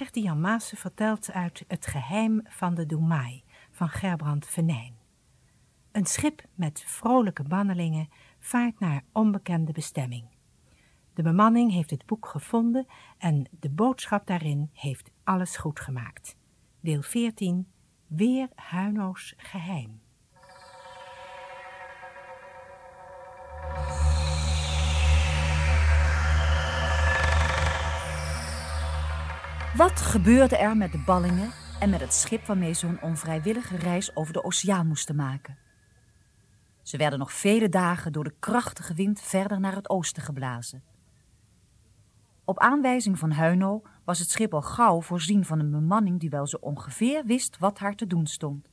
Gertie Jan Maassen vertelt uit Het geheim van de Doemai van Gerbrand Venijn. Een schip met vrolijke bannelingen vaart naar onbekende bestemming. De bemanning heeft het boek gevonden en de boodschap daarin heeft alles goed gemaakt. Deel 14 Weer Huino's geheim. Wat gebeurde er met de ballingen en met het schip waarmee ze hun onvrijwillige reis over de oceaan moesten maken? Ze werden nog vele dagen door de krachtige wind verder naar het oosten geblazen. Op aanwijzing van Huino was het schip al gauw voorzien van een bemanning die wel zo ongeveer wist wat haar te doen stond.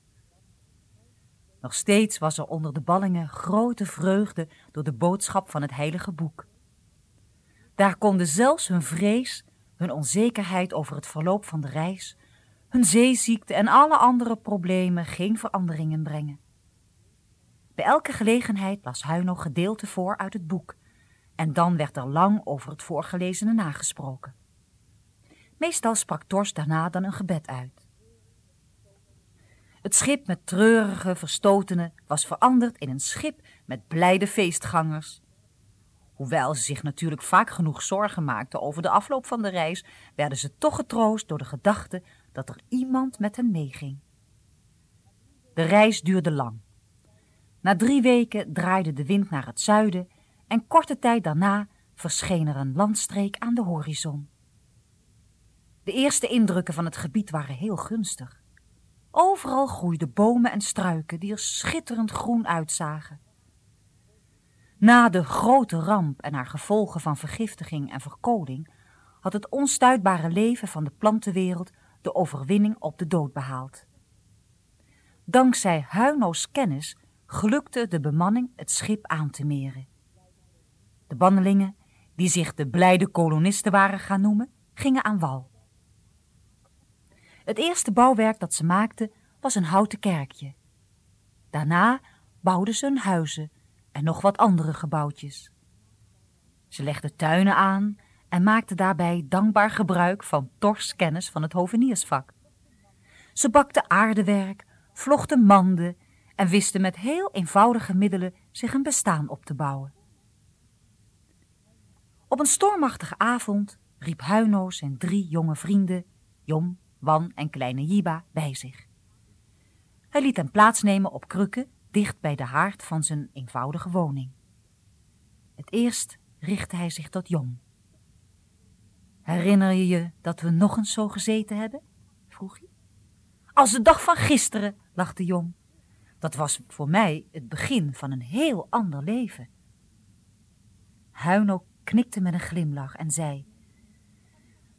Nog steeds was er onder de ballingen grote vreugde door de boodschap van het heilige boek. Daar konden zelfs hun vrees, hun onzekerheid over het verloop van de reis, hun zeeziekte en alle andere problemen geen veranderingen brengen. Bij elke gelegenheid las Huino gedeelte voor uit het boek en dan werd er lang over het voorgelezene nagesproken. Meestal sprak Tors daarna dan een gebed uit. Het schip met treurige verstotenen was veranderd in een schip met blijde feestgangers. Hoewel ze zich natuurlijk vaak genoeg zorgen maakten over de afloop van de reis, werden ze toch getroost door de gedachte dat er iemand met hen meeging. De reis duurde lang. Na drie weken draaide de wind naar het zuiden en korte tijd daarna verscheen er een landstreek aan de horizon. De eerste indrukken van het gebied waren heel gunstig. Overal groeiden bomen en struiken die er schitterend groen uitzagen. Na de grote ramp en haar gevolgen van vergiftiging en verkoling had het onstuitbare leven van de plantenwereld de overwinning op de dood behaald. Dankzij Huino's kennis gelukte de bemanning het schip aan te meren. De bannelingen, die zich de blijde kolonisten waren gaan noemen, gingen aan wal. Het eerste bouwwerk dat ze maakten was een houten kerkje. Daarna bouwden ze hun huizen en nog wat andere gebouwtjes. Ze legden tuinen aan en maakten daarbij dankbaar gebruik van Tors kennis van het hoveniersvak. Ze bakten aardewerk, vlochten manden en wisten met heel eenvoudige middelen zich een bestaan op te bouwen. Op een stormachtige avond riep Huino zijn drie jonge vrienden, Jom, Wan en kleine Jiba, bij zich. Hij liet hen plaatsnemen op krukken dicht bij de haard van zijn eenvoudige woning. Het eerst richtte hij zich tot Jom. Herinner je je dat we nog eens zo gezeten hebben? vroeg hij. Als de dag van gisteren, lachte Jom. Dat was voor mij het begin van een heel ander leven. Huino knikte met een glimlach en zei...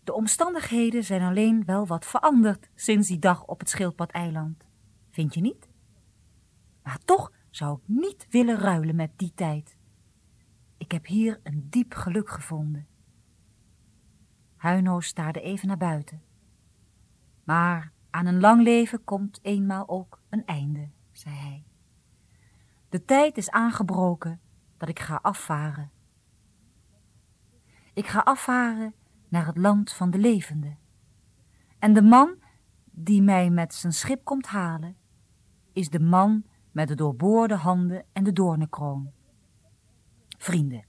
De omstandigheden zijn alleen wel wat veranderd sinds die dag op het Schildpad-eiland. Vind je niet? Maar toch zou ik niet willen ruilen met die tijd. Ik heb hier een diep geluk gevonden. Huino staarde even naar buiten. Maar aan een lang leven komt eenmaal ook een einde, zei hij. De tijd is aangebroken dat ik ga afvaren. Ik ga afvaren naar het land van de levenden. En de man die mij met zijn schip komt halen, is de man met de doorboorde handen en de doornenkroon. Vrienden,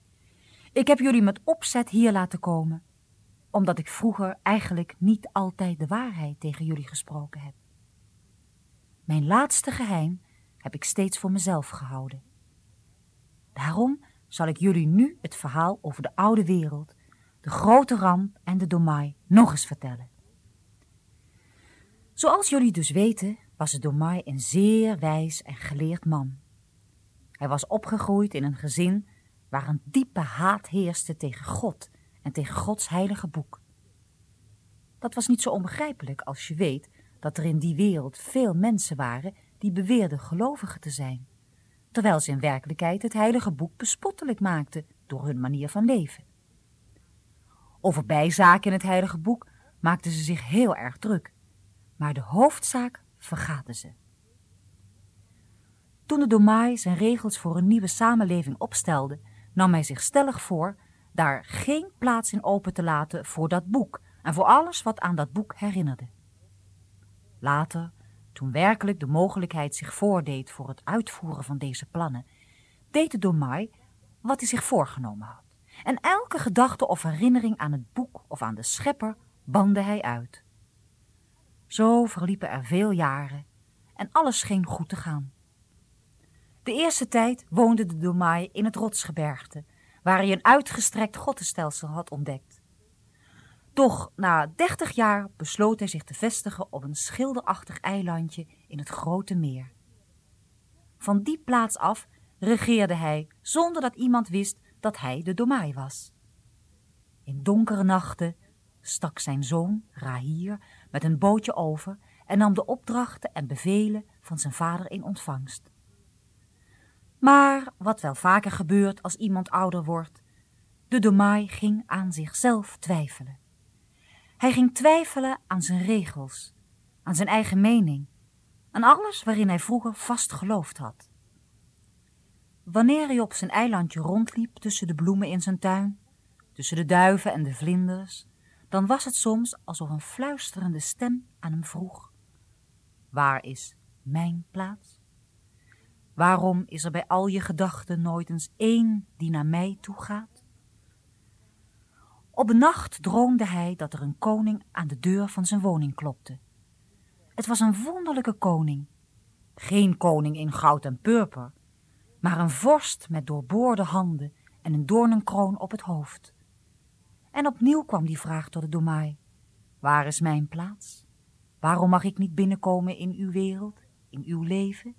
ik heb jullie met opzet hier laten komen, omdat ik vroeger eigenlijk niet altijd de waarheid tegen jullie gesproken heb. Mijn laatste geheim heb ik steeds voor mezelf gehouden. Daarom zal ik jullie nu het verhaal over de oude wereld, de grote ramp en de domai nog eens vertellen. Zoals jullie dus weten, was de domai een zeer wijs en geleerd man. Hij was opgegroeid in een gezin waar een diepe haat heerste tegen God en tegen Gods heilige boek. Dat was niet zo onbegrijpelijk als je weet dat er in die wereld veel mensen waren die beweerden gelovigen te zijn, terwijl ze in werkelijkheid het heilige boek bespottelijk maakten door hun manier van leven. Over bijzaken in het heilige boek maakten ze zich heel erg druk, maar de hoofdzaak vergaten ze. Toen de Domai zijn regels voor een nieuwe samenleving opstelde, nam hij zich stellig voor daar geen plaats in open te laten voor dat boek en voor alles wat aan dat boek herinnerde. Later, toen werkelijk de mogelijkheid zich voordeed voor het uitvoeren van deze plannen, deed de Domai wat hij zich voorgenomen had. En elke gedachte of herinnering aan het boek of aan de schepper bande hij uit. Zo verliepen er veel jaren en alles scheen goed te gaan. De eerste tijd woonde de Domai in het rotsgebergte, waar hij een uitgestrekt goddenstelsel had ontdekt. Doch na dertig jaar besloot hij zich te vestigen op een schilderachtig eilandje in het grote meer. Van die plaats af regeerde hij zonder dat iemand wist dat hij de Domai was. In donkere nachten stak zijn zoon, Rahir, met een bootje over en nam de opdrachten en bevelen van zijn vader in ontvangst. Maar wat wel vaker gebeurt als iemand ouder wordt, de Domai ging aan zichzelf twijfelen. Hij ging twijfelen aan zijn regels, aan zijn eigen mening, aan alles waarin hij vroeger vast geloofd had. Wanneer hij op zijn eilandje rondliep tussen de bloemen in zijn tuin, tussen de duiven en de vlinders, dan was het soms alsof een fluisterende stem aan hem vroeg: Waar is mijn plaats? Waarom is er bij al je gedachten nooit eens één die naar mij toe gaat? Op een nacht droomde hij dat er een koning aan de deur van zijn woning klopte. Het was een wonderlijke koning. Geen koning in goud en purper, maar een vorst met doorboorde handen en een doornenkroon op het hoofd. En opnieuw kwam die vraag tot de domaai. Waar is mijn plaats? Waarom mag ik niet binnenkomen in uw wereld, in uw leven?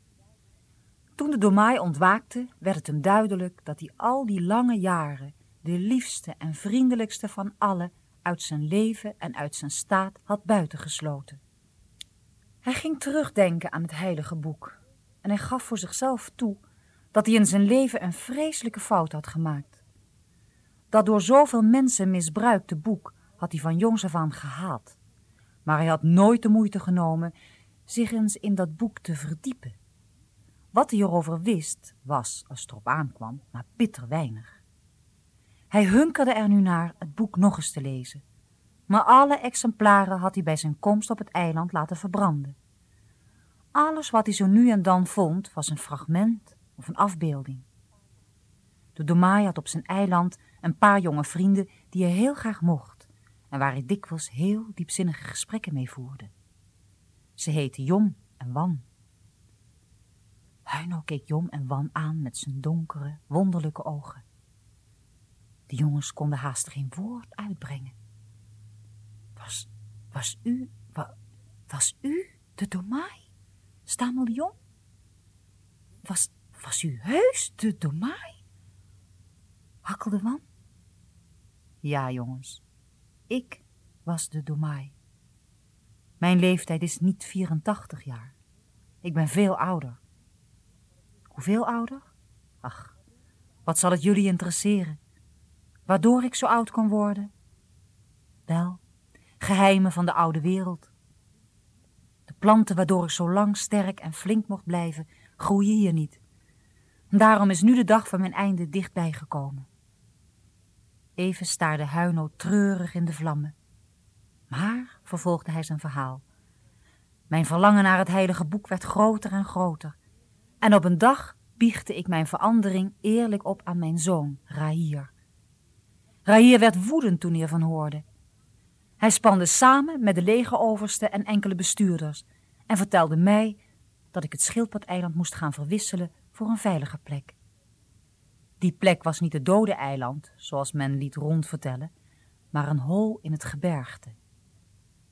Toen de domaai ontwaakte, werd het hem duidelijk dat hij al die lange jaren de liefste en vriendelijkste van allen uit zijn leven en uit zijn staat had buitengesloten. Hij ging terugdenken aan het heilige boek en hij gaf voor zichzelf toe dat hij in zijn leven een vreselijke fout had gemaakt. Dat door zoveel mensen misbruikte boek had hij van jongs af aan gehaat, maar hij had nooit de moeite genomen zich eens in dat boek te verdiepen. Wat hij erover wist, was, als het erop aankwam, maar bitter weinig. Hij hunkerde er nu naar het boek nog eens te lezen, maar alle exemplaren had hij bij zijn komst op het eiland laten verbranden. Alles wat hij zo nu en dan vond, was een fragment of een afbeelding. De Domai had op zijn eiland een paar jonge vrienden die hij heel graag mocht en waar hij dikwijls heel diepzinnige gesprekken mee voerde. Ze heten Jom en Wan. Huino keek Jom en Wan aan met zijn donkere, wonderlijke ogen. De jongens konden haast geen woord uitbrengen. Was, was u, wa, was u de Domai? stamelde Jom. Was, was u heus de Domai? Hakkelde Wan. Ja, jongens, ik was de Domai. Mijn leeftijd is niet 84 jaar. Ik ben veel ouder. Hoeveel ouder? Ach, wat zal het jullie interesseren? Waardoor ik zo oud kon worden? Wel, geheimen van de oude wereld. De planten waardoor ik zo lang sterk en flink mocht blijven, groeien hier niet. Daarom is nu de dag van mijn einde dichtbij gekomen. Even staarde Huino treurig in de vlammen. Maar, vervolgde hij zijn verhaal, mijn verlangen naar het heilige boek werd groter en groter. En op een dag biechtte ik mijn verandering eerlijk op aan mijn zoon, Rahir. Rahir werd woedend toen hij ervan hoorde. Hij spande samen met de legeroverste en enkele bestuurders en vertelde mij dat ik het schildpadeiland moest gaan verwisselen voor een veilige plek. Die plek was niet het dode eiland, zoals men liet rondvertellen, maar een hol in het gebergte.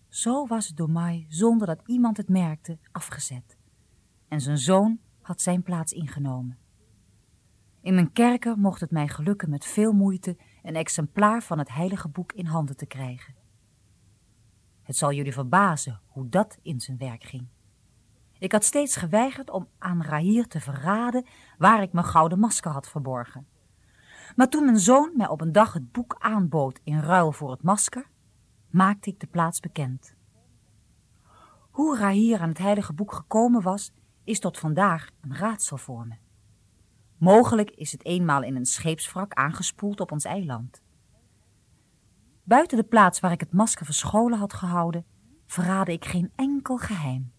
Zo was het door mij, zonder dat iemand het merkte, afgezet. En zijn zoon had zijn plaats ingenomen. In mijn kerker mocht het mij gelukken met veel moeite een exemplaar van het heilige boek in handen te krijgen. Het zal jullie verbazen hoe dat in zijn werk ging. Ik had steeds geweigerd om aan Rahir te verraden waar ik mijn gouden masker had verborgen. Maar toen mijn zoon mij op een dag het boek aanbood in ruil voor het masker, maakte ik de plaats bekend. Hoe Rahir aan het heilige boek gekomen was, is tot vandaag een raadsel voor me. Mogelijk is het eenmaal in een scheepswrak aangespoeld op ons eiland. Buiten de plaats waar ik het masker verscholen had gehouden, verraadde ik geen enkel geheim.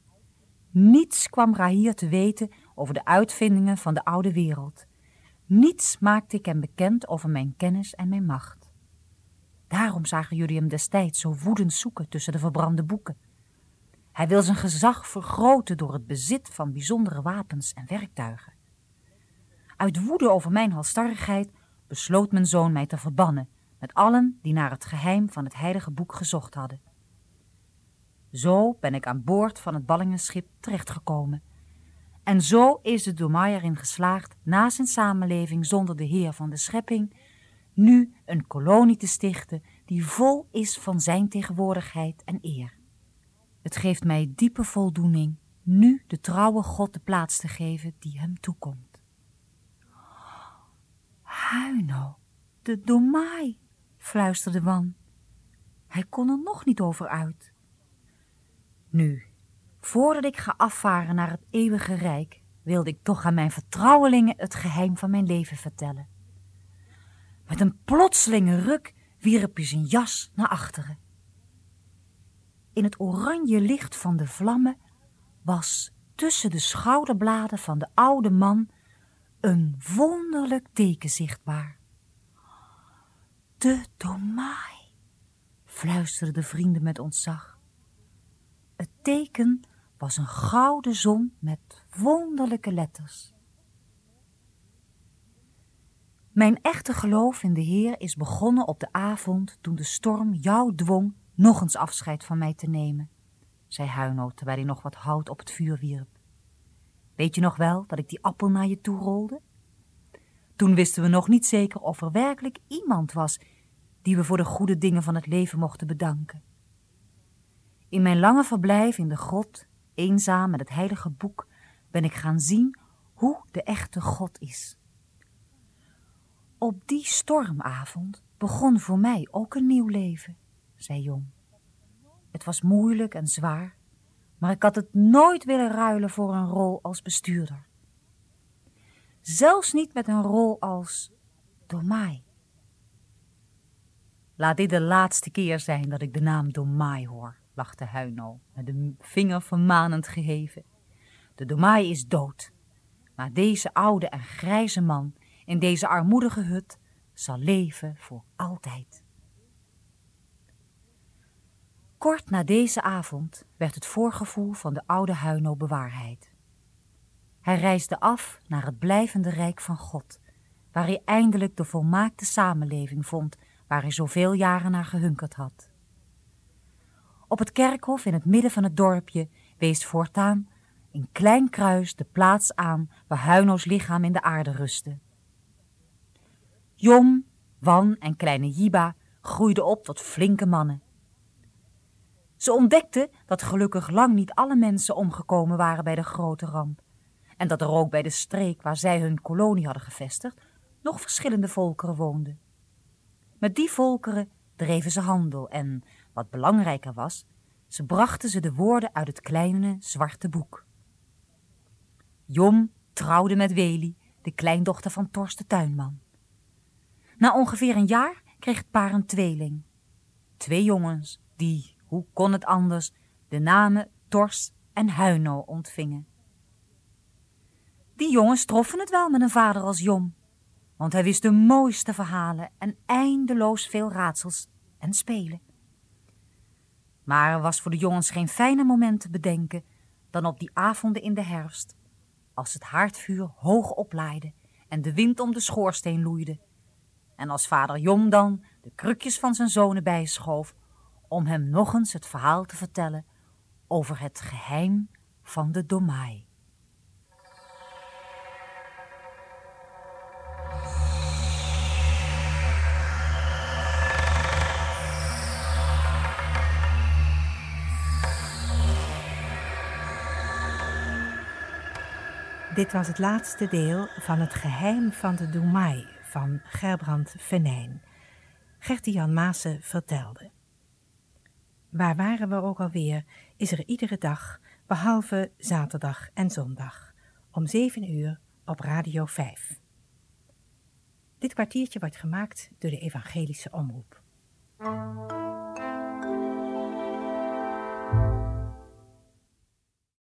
Niets kwam Rahir te weten over de uitvindingen van de oude wereld. Niets maakte ik hem bekend over mijn kennis en mijn macht. Daarom zagen jullie hem destijds zo woedend zoeken tussen de verbrande boeken. Hij wil zijn gezag vergroten door het bezit van bijzondere wapens en werktuigen. Uit woede over mijn halstarrigheid besloot mijn zoon mij te verbannen met allen die naar het geheim van het heilige boek gezocht hadden. Zo ben ik aan boord van het ballingenschip terechtgekomen. En zo is de Domai erin geslaagd na zijn samenleving zonder de Heer van de schepping nu een kolonie te stichten die vol is van zijn tegenwoordigheid en eer. Het geeft mij diepe voldoening nu de trouwe God de plaats te geven die hem toekomt. Huino, de Domai, fluisterde Wan. Hij kon er nog niet over uit. Nu, voordat ik ga afvaren naar het eeuwige rijk, wilde ik toch aan mijn vertrouwelingen het geheim van mijn leven vertellen. Met een plotselinge ruk wierp hij zijn jas naar achteren. In het oranje licht van de vlammen was tussen de schouderbladen van de oude man een wonderlijk teken zichtbaar. De Domai, fluisterden de vrienden met ontzag. Teken was een gouden zon met wonderlijke letters. Mijn echte geloof in de Heer is begonnen op de avond toen de storm jou dwong nog eens afscheid van mij te nemen, zei Huino terwijl hij nog wat hout op het vuur wierp. Weet je nog wel dat ik die appel naar je toe rolde? Toen wisten we nog niet zeker of er werkelijk iemand was die we voor de goede dingen van het leven mochten bedanken. In mijn lange verblijf in de grot, eenzaam met het heilige boek, ben ik gaan zien hoe de echte God is. Op die stormavond begon voor mij ook een nieuw leven, zei Jong. Het was moeilijk en zwaar, maar ik had het nooit willen ruilen voor een rol als bestuurder. Zelfs niet met een rol als Domai. Laat dit de laatste keer zijn dat ik de naam Domai hoor, lachte Huino, met de vinger vermanend geheven. De Domai is dood, maar deze oude en grijze man in deze armoedige hut zal leven voor altijd. Kort na deze avond werd het voorgevoel van de oude Huino bewaarheid. Hij reisde af naar het blijvende rijk van God, waar hij eindelijk de volmaakte samenleving vond waar hij zoveel jaren naar gehunkerd had. Op het kerkhof in het midden van het dorpje wees voortaan een klein kruis de plaats aan waar Huino's lichaam in de aarde rustte. Jom, Wan en kleine Jiba groeiden op tot flinke mannen. Ze ontdekten dat gelukkig lang niet alle mensen omgekomen waren bij de grote ramp. En dat er ook bij de streek waar zij hun kolonie hadden gevestigd nog verschillende volkeren woonden. Met die volkeren dreven ze handel en, wat belangrijker was, ze brachten ze de woorden uit het kleine zwarte boek. Jom trouwde met Weli, de kleindochter van Torst de tuinman. Na ongeveer een jaar kreeg het paar een tweeling. Twee jongens die, hoe kon het anders, de namen Tors en Huino ontvingen. Die jongens troffen het wel met een vader als Jom, want hij wist de mooiste verhalen en eindeloos veel raadsels en spelen. Maar er was voor de jongens geen fijne moment te bedenken dan op die avonden in de herfst, als het haardvuur hoog oplaaide en de wind om de schoorsteen loeide en als vader Jom dan de krukjes van zijn zonen bijschoof om hem nog eens het verhaal te vertellen over het geheim van de Domai. Dit was het laatste deel van het geheim van de Domai van Gerbrand Venijn. Gertie-Jan Maassen vertelde. Waar waren we ook alweer, is er iedere dag, behalve zaterdag en zondag, om 7 uur op Radio 5. Dit kwartiertje wordt gemaakt door de Evangelische Omroep.